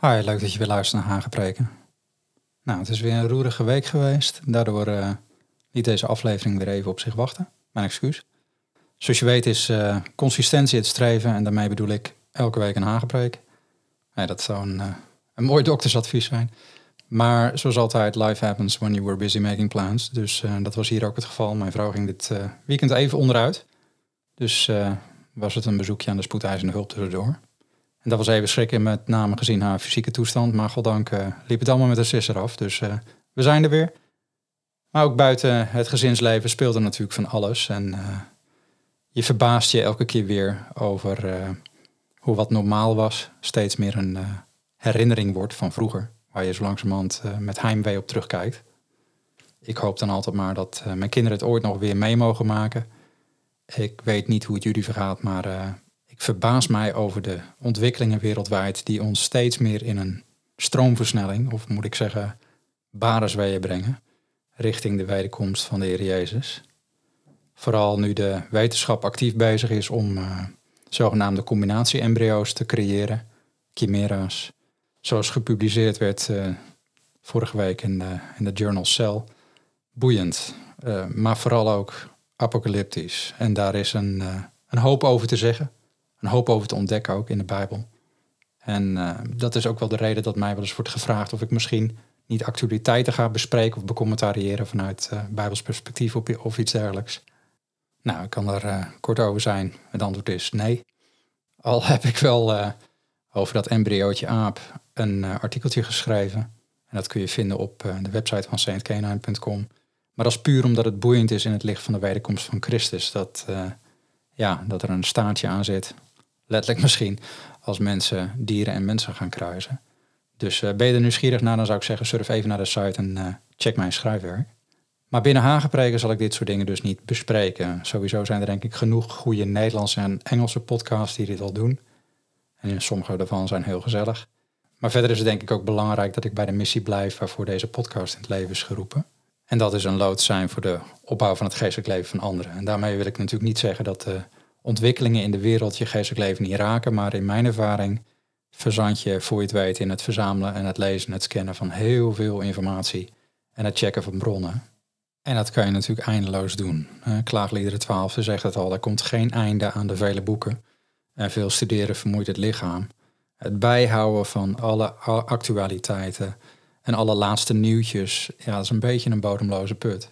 Hi, leuk dat je weer luistert naar Hagepreken. Nou, het is weer een roerige week geweest. Daardoor uh, liet deze aflevering weer even op zich wachten. Mijn excuus. Zoals je weet is uh, consistentie het streven en daarmee bedoel ik elke week een Hagepreek. Ja, dat zou een, uh, een mooi doktersadvies zijn. Maar zoals altijd, life happens when you were busy making plans. Dus dat was hier ook het geval. Mijn vrouw ging dit weekend even onderuit. Dus was het een bezoekje aan de spoedeisende hulp tussendoor. Dat was even schrikken, met name gezien haar fysieke toestand. Maar goddank uh, liep het allemaal met de sisser af. Dus uh, we zijn er weer. Maar ook buiten het gezinsleven speelde natuurlijk van alles. En uh, je verbaast je elke keer weer over hoe wat normaal was steeds meer een herinnering wordt van vroeger. Waar je zo langzamerhand met heimwee op terugkijkt. Ik hoop dan altijd maar dat mijn kinderen het ooit nog weer mee mogen maken. Ik weet niet hoe het jullie vergaat, maar ik verbaas mij over de ontwikkelingen wereldwijd die ons steeds meer in een stroomversnelling, of moet ik zeggen, baresweeën brengen, richting de wederkomst van de Heer Jezus. Vooral nu de wetenschap actief bezig is om uh, zogenaamde combinatie-embryo's te creëren, chimera's, zoals gepubliceerd werd uh, vorige week in de, in de journal Cell. Boeiend, uh, maar vooral ook apocalyptisch. En daar is een, een hoop over te zeggen een hoop over te ontdekken ook in de Bijbel. En uh, dat is ook wel de reden dat mij wel eens wordt gevraagd of ik misschien niet actualiteiten ga bespreken of becommentariëren vanuit uh, Bijbels perspectief of, of, iets dergelijks. Nou, ik kan er uh, kort over zijn. Het antwoord is nee. Al heb ik wel over dat embryootje aap een artikeltje geschreven. En dat kun je vinden op de website van saintcanine.com. Maar dat is puur omdat het boeiend is in het licht van de wederkomst van Christus. Dat, ja, dat er een staartje aan zit letterlijk misschien, als mensen dieren en mensen gaan kruisen. Dus uh, ben je er nieuwsgierig naar, dan zou ik zeggen, surf even naar de site en uh, check mijn schrijfwerk. Maar binnen Hagepreken zal ik dit soort dingen dus niet bespreken. Sowieso zijn er denk ik genoeg goede Nederlandse en Engelse podcasts die dit al doen. En sommige daarvan zijn heel gezellig. Maar verder is het denk ik ook belangrijk dat ik bij de missie blijf waarvoor deze podcast in het leven is geroepen. En dat is een lood zijn voor de opbouw van het geestelijk leven van anderen. En daarmee wil ik natuurlijk niet zeggen dat de uh, ontwikkelingen in de wereld je geestelijk leven niet raken. Maar in mijn ervaring verzand je, voor je het weet, in het verzamelen en het lezen en het scannen van heel veel informatie. En het checken van bronnen. En dat kan je natuurlijk eindeloos doen. Klaagliederen 12 zegt het al, er komt geen einde aan de vele boeken. En veel studeren vermoeit het lichaam. Het bijhouden van alle actualiteiten en alle laatste nieuwtjes, ja, dat is een beetje een bodemloze put.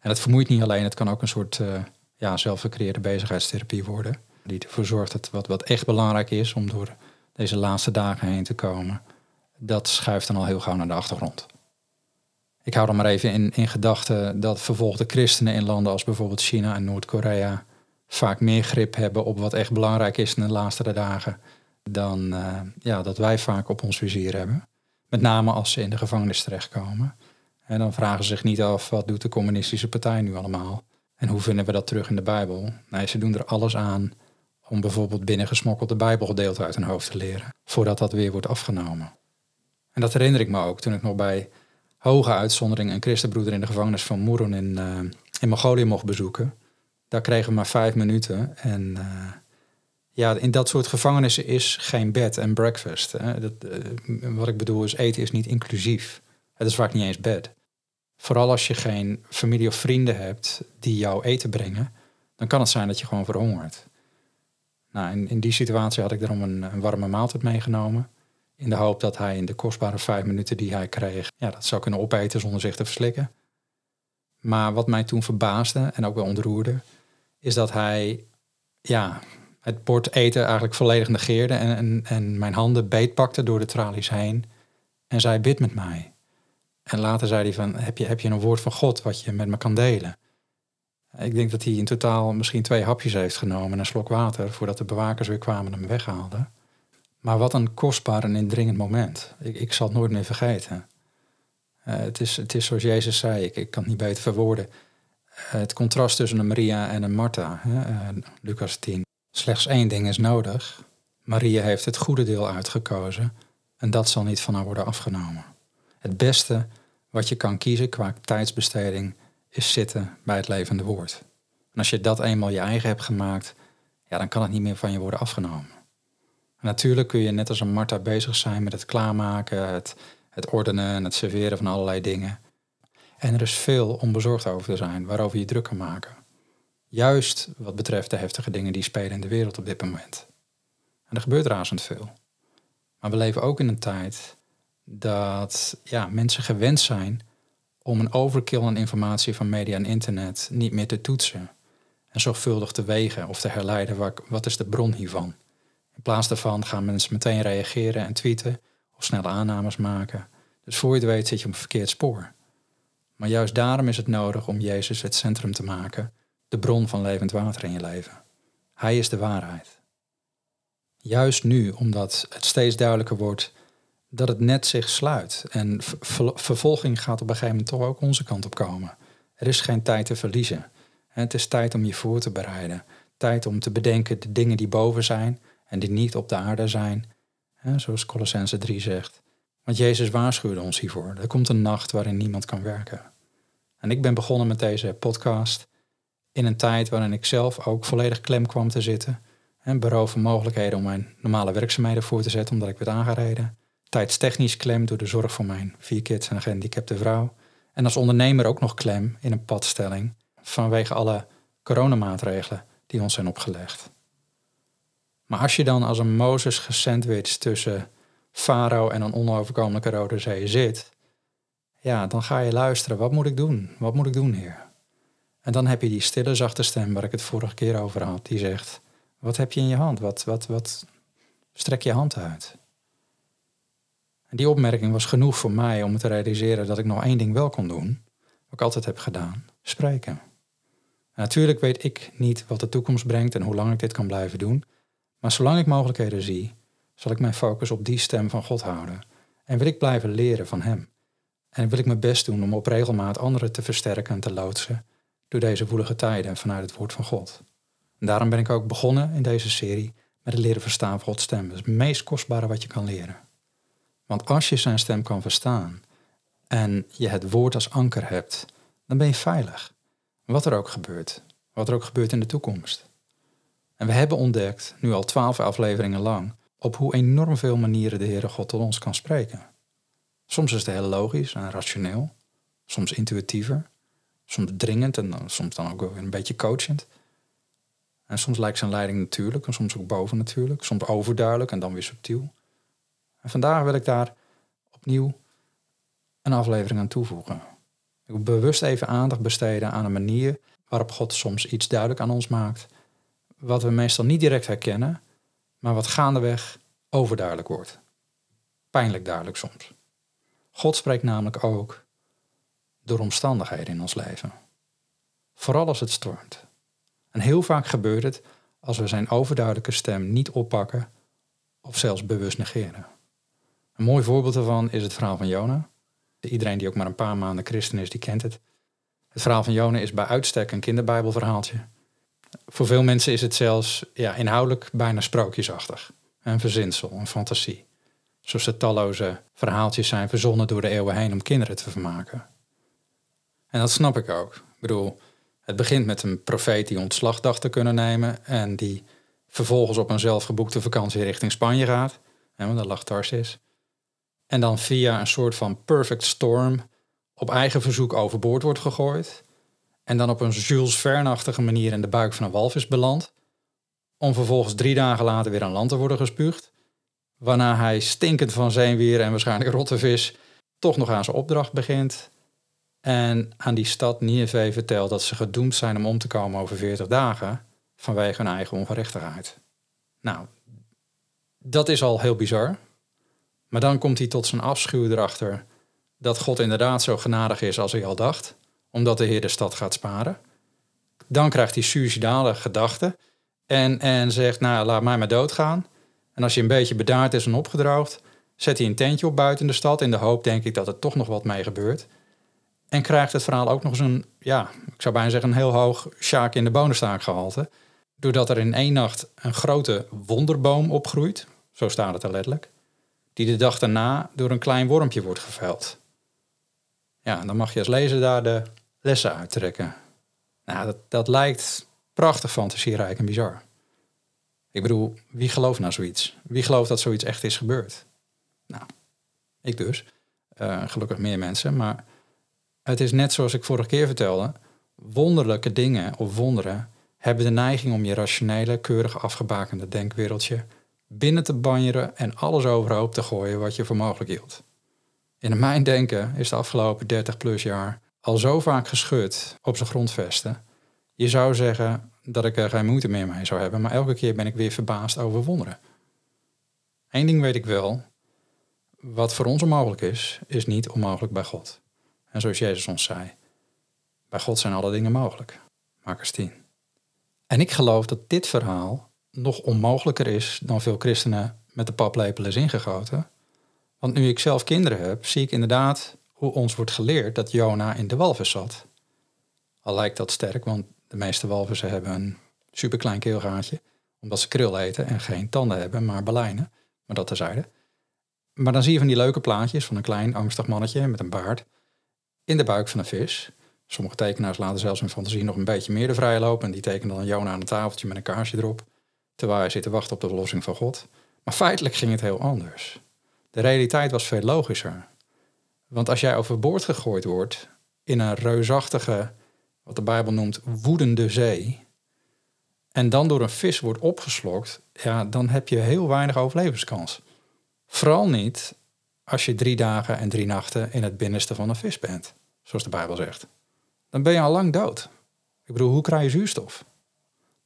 En het vermoeit niet alleen, het kan ook een soort uh, ja, zelfgecreëerde bezigheidstherapie worden. Die ervoor zorgt dat wat, wat echt belangrijk is om door deze laatste dagen heen te komen, dat schuift dan al heel gauw naar de achtergrond. Ik hou dan maar even in, in gedachten dat vervolgde christenen in landen als bijvoorbeeld China en Noord-Korea vaak meer grip hebben op wat echt belangrijk is in de laatste dagen dan uh, ja, dat wij vaak op ons vizier hebben. Met name als ze in de gevangenis terechtkomen. En dan vragen ze zich niet af wat doet de communistische partij nu allemaal. En hoe vinden we dat terug in de Bijbel? Nee, ze doen er alles aan om bijvoorbeeld binnengesmokkelde Bijbelgedeelte uit hun hoofd te leren, voordat dat weer wordt afgenomen. En dat herinner ik me ook toen ik nog bij hoge uitzondering een christenbroeder in de gevangenis van Moeron in, uh, in Mongolië mocht bezoeken. Daar kregen we maar vijf minuten. En uh, ja, in dat soort gevangenissen is geen bed en breakfast. Hè. Dat, uh, wat ik bedoel is, eten is niet inclusief. Het is vaak niet eens bed. Vooral als je geen familie of vrienden hebt die jou eten brengen, dan kan het zijn dat je gewoon verhongert. Nou, in, die situatie had ik daarom een, een, warme maaltijd meegenomen. In de hoop dat hij in de kostbare vijf minuten die hij kreeg, ja, dat zou kunnen opeten zonder zich te verslikken. Maar wat mij toen verbaasde en ook wel ontroerde, is dat hij ja, het bord eten eigenlijk volledig negeerde en, en, en mijn handen beetpakte door de tralies heen en zei: Bid met mij. En later zei hij van, heb je, heb je een woord van God wat je met me kan delen? Ik denk dat hij in totaal misschien twee hapjes heeft genomen en een slok water voordat de bewakers weer kwamen en hem weghaalden. Maar wat een kostbaar en indringend moment. Ik, ik zal het nooit meer vergeten. Uh, het, is, het is zoals Jezus zei, ik, ik kan het niet beter verwoorden. Uh, het contrast tussen een Maria en een Martha, uh, Lucas 10. Slechts één ding is nodig. Maria heeft het goede deel uitgekozen en dat zal niet van haar worden afgenomen. Het beste wat je kan kiezen qua tijdsbesteding is zitten bij het levende woord. En als je dat eenmaal je eigen hebt gemaakt, ja, dan kan het niet meer van je worden afgenomen. En natuurlijk kun je net als een Martha bezig zijn met het klaarmaken, het, het ordenen en het serveren van allerlei dingen. En er is veel om bezorgd over te zijn, waarover je druk kan maken. Juist wat betreft de heftige dingen die spelen in de wereld op dit moment. En er gebeurt razend veel. Maar we leven ook in een tijd dat ja, mensen gewend zijn om een overkill aan informatie van media en internet niet meer te toetsen. En zorgvuldig te wegen of te herleiden wat is de bron hiervan. In plaats daarvan gaan mensen meteen reageren en tweeten of snelle aannames maken. Dus voor je het weet zit je op een verkeerd spoor. Maar juist daarom is het nodig om Jezus het centrum te maken, de bron van levend water in je leven. Hij is de waarheid. Juist nu, omdat het steeds duidelijker wordt dat het net zich sluit. En vervolging gaat op een gegeven moment toch ook onze kant op komen. Er is geen tijd te verliezen. Het is tijd om je voor te bereiden. Tijd om te bedenken de dingen die boven zijn en die niet op de aarde zijn. Zoals Colossense 3 zegt. Want Jezus waarschuwde ons hiervoor. Er komt een nacht waarin niemand kan werken. En ik ben begonnen met deze podcast in een tijd waarin ik zelf ook volledig klem kwam te zitten. En beroven mogelijkheden om mijn normale werkzaamheden voor te zetten omdat ik werd aangereden tijdstechnisch klem door de zorg voor mijn vier kids en een gehandicapte vrouw. En als ondernemer ook nog klem in een padstelling vanwege alle coronamaatregelen die ons zijn opgelegd. Maar als je dan als een Mozes gesandwiched tussen Farao en een onoverkomelijke rode zee zit, ja, dan ga je luisteren. Wat moet ik doen? Wat moet ik doen, Heer? En dan heb je die stille, zachte stem waar ik het vorige keer over had, die zegt: Wat heb je in je hand? Wat, wat, wat strek je hand uit? Die opmerking was genoeg voor mij om te realiseren dat ik nog één ding wel kon doen, wat ik altijd heb gedaan: spreken. natuurlijk weet ik niet wat de toekomst brengt en hoe lang ik dit kan blijven doen, maar zolang ik mogelijkheden zie, zal ik mijn focus op die stem van God houden en wil ik blijven leren van Hem. En wil ik mijn best doen om op regelmaat anderen te versterken en te loodsen door deze woelige tijden vanuit het woord van God. Daarom ben ik ook begonnen in deze serie met het leren verstaan van Gods stem. Dat is het meest kostbare wat je kan leren. Want als je zijn stem kan verstaan en je het woord als anker hebt, dan ben je veilig. Wat er ook gebeurt. Wat er ook gebeurt in de toekomst. En we hebben ontdekt, nu al twaalf afleveringen lang, op hoe enorm veel manieren de Heere God tot ons kan spreken. Soms is het heel logisch en rationeel, soms intuïtiever, soms dringend en soms dan ook een beetje coachend. En soms lijkt zijn leiding natuurlijk en soms ook boven natuurlijk, soms overduidelijk en dan weer subtiel. En vandaag wil ik daar opnieuw een aflevering aan toevoegen. Ik wil bewust even aandacht besteden aan een manier waarop God soms iets duidelijk aan ons maakt, wat we meestal niet direct herkennen, maar wat gaandeweg overduidelijk wordt. Pijnlijk duidelijk soms. God spreekt namelijk ook door omstandigheden in ons leven. Vooral als het stormt. En heel vaak gebeurt het als we zijn overduidelijke stem niet oppakken of zelfs bewust negeren. Een mooi voorbeeld daarvan is het verhaal van Jona. Iedereen die ook maar een paar maanden christen is, die kent het. Het verhaal van Jona is bij uitstek een kinderbijbelverhaaltje. Voor veel mensen is het zelfs ja, inhoudelijk bijna sprookjesachtig. Een verzinsel, een fantasie. Zoals de talloze verhaaltjes zijn verzonnen door de eeuwen heen om kinderen te vermaken. En dat snap ik ook. Ik bedoel, het begint met een profeet die ontslag dacht te kunnen nemen en die vervolgens op een zelfgeboekte vakantie richting Spanje gaat. En want daar lag Tarsis. En dan via een soort van perfect storm op eigen verzoek overboord wordt gegooid. En dan op een Jules Verne-achtige manier in de buik van een walvis belandt. Om vervolgens drie dagen later weer aan land te worden gespuugd. Waarna hij stinkend van zeewier en waarschijnlijk rotte vis toch nog aan zijn opdracht begint. En aan die stad Nineveh vertelt dat ze gedoemd zijn om om te komen over 40 dagen vanwege hun eigen ongerechtigheid. Nou, dat is al heel bizar. Maar dan komt hij tot zijn afschuw erachter dat God inderdaad zo genadig is als hij al dacht, omdat de Heer de stad gaat sparen. Dan krijgt hij suicidale gedachten en, en zegt, nou laat mij maar doodgaan. En als je een beetje bedaard is en opgedroogd, zet hij een tentje op buiten de stad in de hoop, denk ik, dat er toch nog wat mee gebeurt. En krijgt het verhaal ook nog eens een, ja, ik zou bijna zeggen, een heel hoog sjaak in de bonenstaak gehalte. Doordat er in één nacht een grote wonderboom opgroeit, zo staat het er letterlijk, die de dag daarna door een klein wormpje wordt geveld. Ja, dan mag je als lezer daar de lessen uittrekken. Nou, dat, dat lijkt prachtig fantasierijk en bizar. Ik bedoel, wie gelooft nou zoiets? Wie gelooft dat zoiets echt is gebeurd? Nou, ik dus. Uh, gelukkig meer mensen. Maar het is net zoals ik vorige keer vertelde. Wonderlijke dingen of wonderen hebben de neiging om je rationele, keurig afgebakende denkwereldje binnen te banjeren en alles overhoop te gooien wat je voor mogelijk hield. In mijn denken is de afgelopen 30 plus jaar al zo vaak geschud op zijn grondvesten. Je zou zeggen dat ik er geen moeite meer mee zou hebben, maar elke keer ben ik weer verbaasd over wonderen. Eén ding weet ik wel. Wat voor ons onmogelijk is, is niet onmogelijk bij God. En zoals Jezus ons zei, bij God zijn alle dingen mogelijk. Marcus 10. En ik geloof dat dit verhaal nog onmogelijker is dan veel christenen met de paplepel is ingegoten. Want nu ik zelf kinderen heb, zie ik inderdaad hoe ons wordt geleerd dat Jona in de walvis zat. Al lijkt dat sterk, want de meeste walvissen hebben een superklein keelgaatje, omdat ze kril eten en geen tanden hebben, maar baleinen. Maar dat terzijde. Maar dan zie je van die leuke plaatjes van een klein angstig mannetje met een baard in de buik van een vis. Sommige tekenaars laten zelfs hun fantasie nog een beetje meer de vrije lopen. En die tekenen dan Jona aan een tafeltje met een kaarsje erop. Terwijl hij zit te wachten op de verlossing van God. Maar feitelijk ging het heel anders. De realiteit was veel logischer. Want als jij overboord gegooid wordt in een reusachtige, wat de Bijbel noemt, woedende zee. En dan door een vis wordt opgeslokt, ja, dan heb je heel weinig overlevingskans. Vooral niet als je drie dagen en drie nachten in het binnenste van een vis bent, zoals de Bijbel zegt. Dan ben je al lang dood. Ik bedoel, hoe krijg je zuurstof?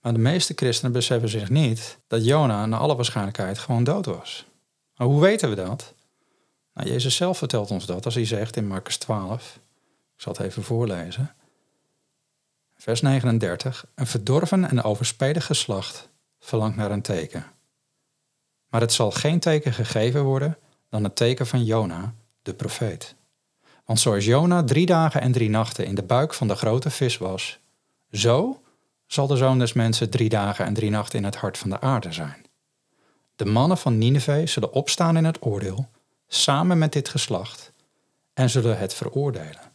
Maar de meeste christenen beseffen zich niet dat Jona naar alle waarschijnlijkheid gewoon dood was. Maar hoe weten we dat? Nou, Jezus zelf vertelt ons dat als hij zegt in Marcus 12, ik zal het even voorlezen. Vers 39, een verdorven en overspedig geslacht verlangt naar een teken. Maar het zal geen teken gegeven worden dan het teken van Jona, de profeet. Want zoals Jona drie dagen en drie nachten in de buik van de grote vis was, zo zal de zoon des mensen drie dagen en drie nachten in het hart van de aarde zijn. De mannen van Nineveh zullen opstaan in het oordeel, samen met dit geslacht, en zullen het veroordelen.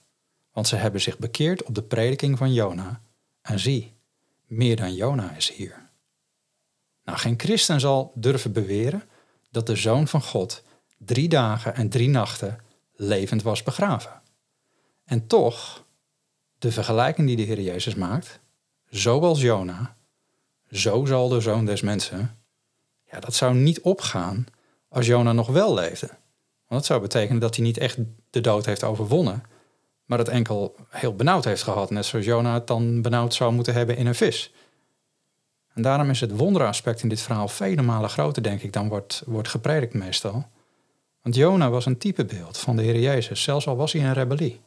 Want ze hebben zich bekeerd op de prediking van Jona, en zie, meer dan Jona is hier. Nou, geen christen zal durven beweren dat de zoon van God drie dagen en drie nachten levend was begraven. En toch, de vergelijking die de Heer Jezus maakt, zoals Jona, zo zal de zoon des mensen, ja, dat zou niet opgaan als Jona nog wel leefde. Want dat zou betekenen dat hij niet echt de dood heeft overwonnen, maar het enkel heel benauwd heeft gehad, net zoals Jona het dan benauwd zou moeten hebben in een vis. En daarom is het wonderaspect in dit verhaal vele malen groter, denk ik, dan wordt, wordt gepredikt meestal. Want Jona was een typebeeld van de Heer Jezus, zelfs al was hij een rebellie.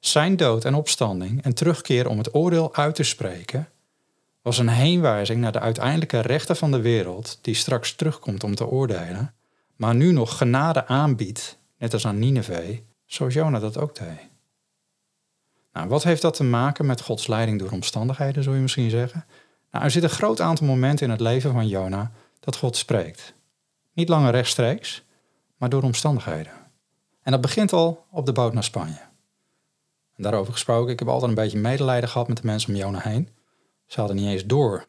Zijn dood en opstanding en terugkeer om het oordeel uit te spreken, was een heenwijzing naar de uiteindelijke rechter van de wereld, die straks terugkomt om te oordelen, maar nu nog genade aanbiedt, net als aan Nineveh, zoals Jona dat ook deed. Nou, wat heeft dat te maken met Gods leiding door omstandigheden, zou je misschien zeggen? Nou, er zit een groot aantal momenten in het leven van Jona dat God spreekt. Niet langer rechtstreeks, maar door omstandigheden. En dat begint al op de boot naar Spanje. Daarover gesproken, ik heb altijd een beetje medelijden gehad met de mensen om Jona heen. Ze hadden niet eens door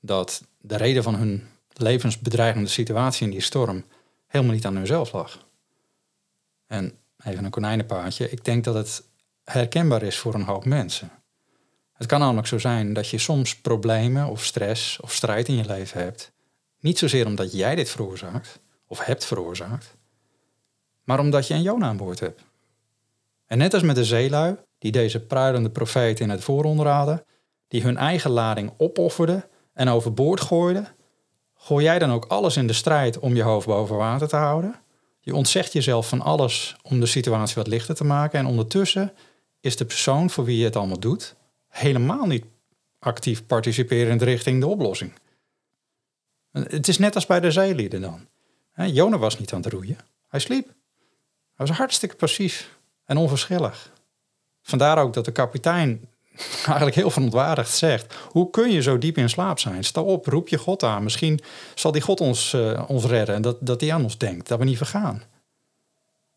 dat de reden van hun levensbedreigende situatie in die storm helemaal niet aan hunzelf lag. En even een konijnenpaardje, ik denk dat het herkenbaar is voor een hoop mensen. Het kan namelijk zo zijn dat je soms problemen of stress of strijd in je leven hebt. Niet zozeer omdat jij dit veroorzaakt of hebt veroorzaakt, maar omdat je een Jona aan boord hebt. En net als met de zeelui, die deze pruilende profeet in het vooronder hadden, die hun eigen lading opofferden en overboord gooiden, gooi jij dan ook alles in de strijd om je hoofd boven water te houden? Je ontzegt jezelf van alles om de situatie wat lichter te maken en ondertussen is de persoon voor wie je het allemaal doet helemaal niet actief participerend richting de oplossing. Het is net als bij de zeelieden dan. Jona was niet aan het roeien. Hij sliep. Hij was hartstikke passief en onverschillig. Vandaar ook dat de kapitein eigenlijk heel verontwaardigd zegt: Hoe kun je zo diep in slaap zijn? Sta op, roep je God aan. Misschien zal die God ons, uh, ons redden en dat, dat hij aan ons denkt, dat we niet vergaan.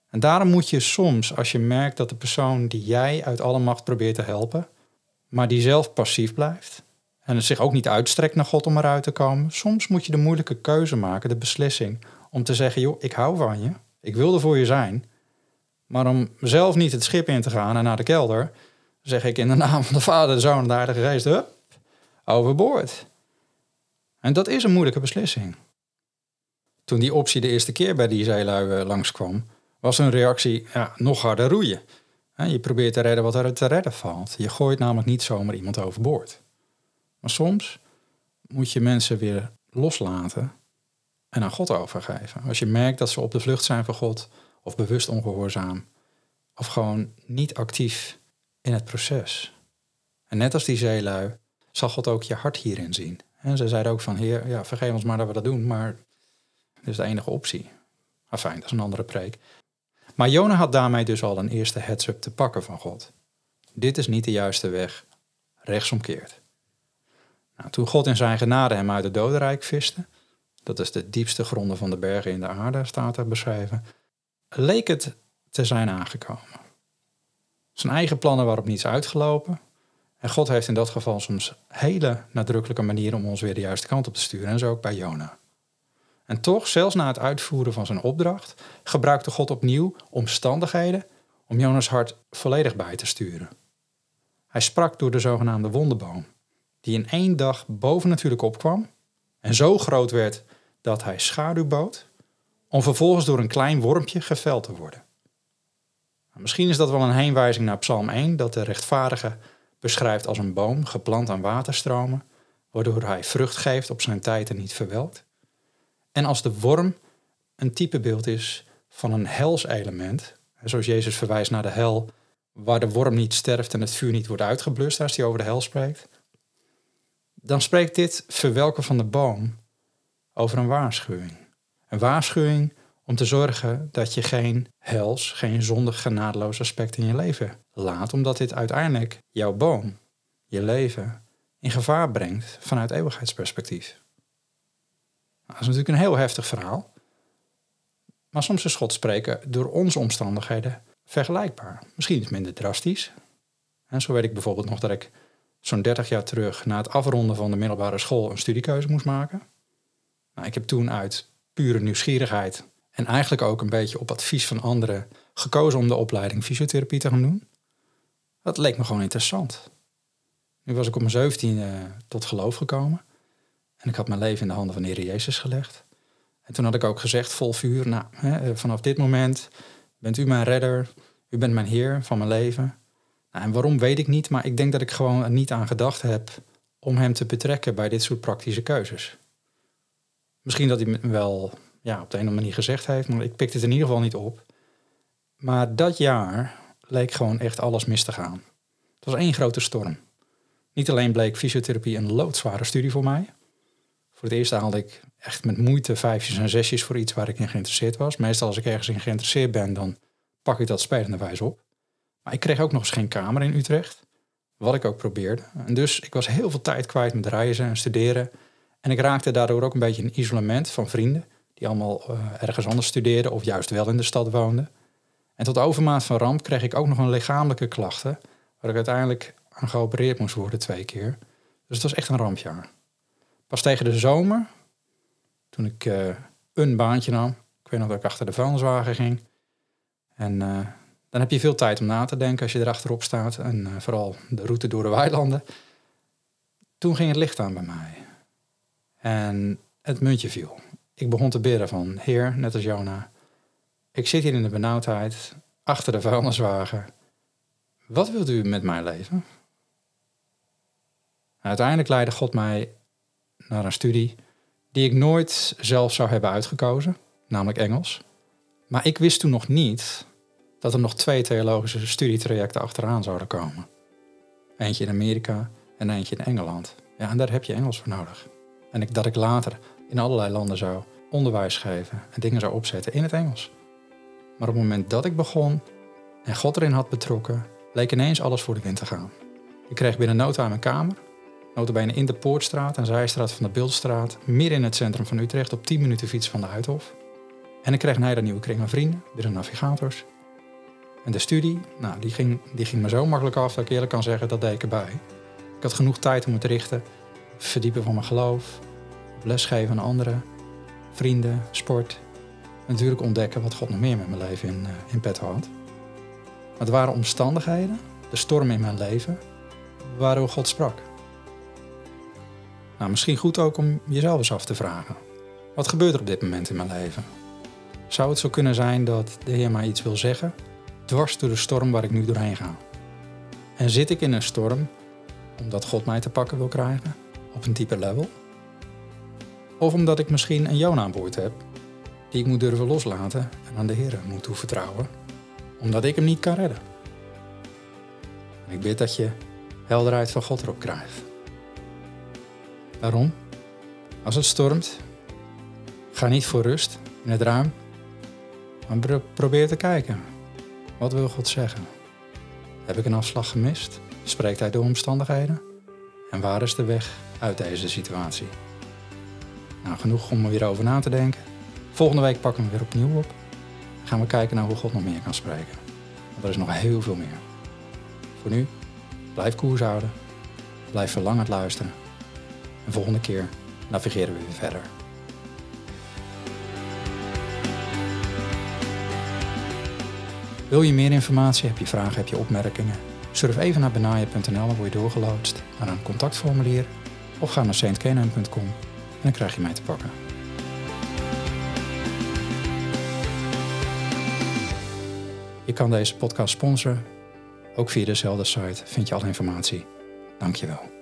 En daarom moet je soms, als je merkt dat de persoon die jij uit alle macht probeert te helpen, maar die zelf passief blijft en zich ook niet uitstrekt naar God om eruit te komen, soms moet je de moeilijke keuze maken, de beslissing, om te zeggen: joh, ik hou van je, ik wil er voor je zijn, maar om zelf niet het schip in te gaan en naar de kelder, zeg ik in de naam van de Vader, de Zoon en de Heilige Geest, hup, overboord. En dat is een moeilijke beslissing. Toen die optie de eerste keer bij die zeelui eh, langskwam, was hun reactie ja, nog harder roeien. Je probeert te redden wat er te redden valt. Je gooit namelijk niet zomaar iemand overboord. Maar soms moet je mensen weer loslaten en aan God overgeven. Als je merkt dat ze op de vlucht zijn voor God, of bewust ongehoorzaam, of gewoon niet actief in het proces. En net als die zeelui, zal God ook je hart hierin zien. En ze zeiden ook van, Heer, ja, vergeef ons maar dat we dat doen, maar dit is de enige optie. Fijn, dat is een andere preek. Maar Jona had daarmee dus al een eerste heads-up te pakken van God. Dit is niet de juiste weg, rechtsomkeerd. Nou, toen God in zijn genade hem uit het dodenrijk viste, dat is de diepste gronden van de bergen in de aarde, staat er beschreven, leek het te zijn aangekomen. Zijn eigen plannen waren op niets uitgelopen. En God heeft in dat geval soms hele nadrukkelijke manieren om ons weer de juiste kant op te sturen. En zo ook bij Jona. En toch, zelfs na het uitvoeren van zijn opdracht, gebruikte God opnieuw omstandigheden om Jonas hart volledig bij te sturen. Hij sprak door de zogenaamde wonderboom, die in één dag bovennatuurlijk opkwam en zo groot werd dat hij schaduw bood, om vervolgens door een klein wormpje geveld te worden. Nou, misschien is dat wel een heenwijzing naar Psalm 1, dat de rechtvaardige beschrijft als een boom geplant aan waterstromen, waardoor hij vrucht geeft op zijn tijd en niet verwelkt. En als de worm een typebeeld is van een hels element, zoals Jezus verwijst naar de hel, waar de worm niet sterft en het vuur niet wordt uitgeblust als hij over de hel spreekt, dan spreekt dit verwelken van de boom over een waarschuwing. Een waarschuwing om te zorgen dat je geen hels, geen zondig genadeloos aspect in je leven laat, omdat dit uiteindelijk jouw boom, je leven, in gevaar brengt vanuit eeuwigheidsperspectief. Nou, dat is natuurlijk een heel heftig verhaal. Maar soms is God spreken door onze omstandigheden vergelijkbaar. Misschien iets minder drastisch. En zo weet ik bijvoorbeeld nog dat ik zo'n 30 jaar terug na het afronden van de middelbare school een studiekeuze moest maken. Nou, ik heb toen uit pure nieuwsgierigheid en eigenlijk ook een beetje op advies van anderen gekozen om de opleiding fysiotherapie te gaan doen. Dat leek me gewoon interessant. Nu was ik op mijn 17 uh, tot geloof gekomen. En ik had mijn leven in de handen van de Heer Jezus gelegd. En toen had ik ook gezegd, vol vuur, nou, hè, eh, vanaf dit moment bent u mijn redder. U bent mijn Heer van mijn leven. Nou, en waarom weet ik niet, maar ik denk dat ik gewoon niet aan gedacht heb om hem te betrekken bij dit soort praktische keuzes. Misschien dat hij me wel ja, op de een of andere manier gezegd heeft, maar ik pikte het in ieder geval niet op. Maar dat jaar leek gewoon echt alles mis te gaan. Het was één grote storm. Niet alleen bleek fysiotherapie een loodzware studie voor mij. Voor het eerst haalde ik echt met moeite vijfjes en zesjes voor iets waar ik in geïnteresseerd was. Meestal als ik ergens in geïnteresseerd ben, dan pak ik dat spelende wijze op. Maar ik kreeg ook nog eens geen kamer in Utrecht. Wat ik ook probeerde. Dus ik was heel veel tijd kwijt met reizen en studeren. En ik raakte daardoor ook een beetje in isolement van vrienden. Die allemaal uh, ergens anders studeerden of juist wel in de stad woonden. En tot overmaat van ramp kreeg ik ook nog een lichamelijke klachten. Waar ik uiteindelijk aan geopereerd moest worden twee keer. Dus het was echt een rampjaar. Pas tegen de zomer, toen ik uh, een baantje nam. Ik weet nog dat ik achter de vuilniswagen ging. En uh, dan heb je veel tijd om na te denken als je erachterop staat. En vooral de route door de weilanden. Toen ging het licht aan bij mij. En het muntje viel. Ik begon te bidden van, Heer, net als Jona, ik zit hier in de benauwdheid, achter de vuilniswagen. Wat wilt u met mijn leven? uiteindelijk leidde God mij naar een studie die ik nooit zelf zou hebben uitgekozen, namelijk Engels. Maar ik wist toen nog niet dat er nog twee theologische studietrajecten achteraan zouden komen. Eentje in Amerika en eentje in Engeland. Ja, en daar heb je Engels voor nodig. En ik, dat ik later in allerlei landen zou onderwijs geven en dingen zou opzetten in het Engels. Maar op het moment dat ik begon en God erin had betrokken, leek ineens alles voor de wind te gaan. Ik kreeg binnen no time een kamer, notabene in de Poortstraat en Zijstraat van de Beeldstraat, midden in het centrum van Utrecht op 10 minuten fiets van de Uithof. En ik kreeg een nieuwe kring aan vrienden, binnen navigators. En de studie, nou, die ging, die ging me zo makkelijk af dat ik eerlijk kan zeggen, dat deed ik erbij. Ik had genoeg tijd om het te richten, verdiepen van mijn geloof, lesgeven aan anderen, vrienden, sport. Natuurlijk ontdekken wat God nog meer met mijn leven in, uh, in petto had. Maar het waren omstandigheden, de storm in mijn leven, waardoor God sprak. Nou, misschien goed ook om jezelf eens af te vragen. Wat gebeurt er op dit moment in mijn leven? Zou het zo kunnen zijn dat de Heer mij iets wil zeggen, dwars door de storm waar ik nu doorheen ga? En zit ik in een storm omdat God mij te pakken wil krijgen, op een dieper level? Of omdat ik misschien een Jona aan boord heb, die ik moet durven loslaten en aan de Heer moet toevertrouwen, omdat ik hem niet kan redden? En ik bid dat je helderheid van God erop krijgt. Waarom? Als het stormt, ga niet voor rust in het ruim, maar probeer te kijken. Wat wil God zeggen? Heb ik een afslag gemist? Spreekt hij door omstandigheden? En waar is de weg uit deze situatie? Nou, genoeg om er weer over na te denken. Volgende week pakken we weer opnieuw op. Gaan we kijken naar hoe God nog meer kan spreken. Want er is nog heel veel meer. Voor nu, blijf koers houden. Blijf verlangend luisteren. En volgende keer navigeren we weer verder. Wil je meer informatie, heb je vragen, heb je opmerkingen? Surf even naar benaje.nl en word je doorgeloodst naar een contactformulier of ga naar saintkenan.com en dan krijg je mij te pakken. Je kan deze podcast sponsoren. Ook via dezelfde site vind je alle informatie. Dankjewel.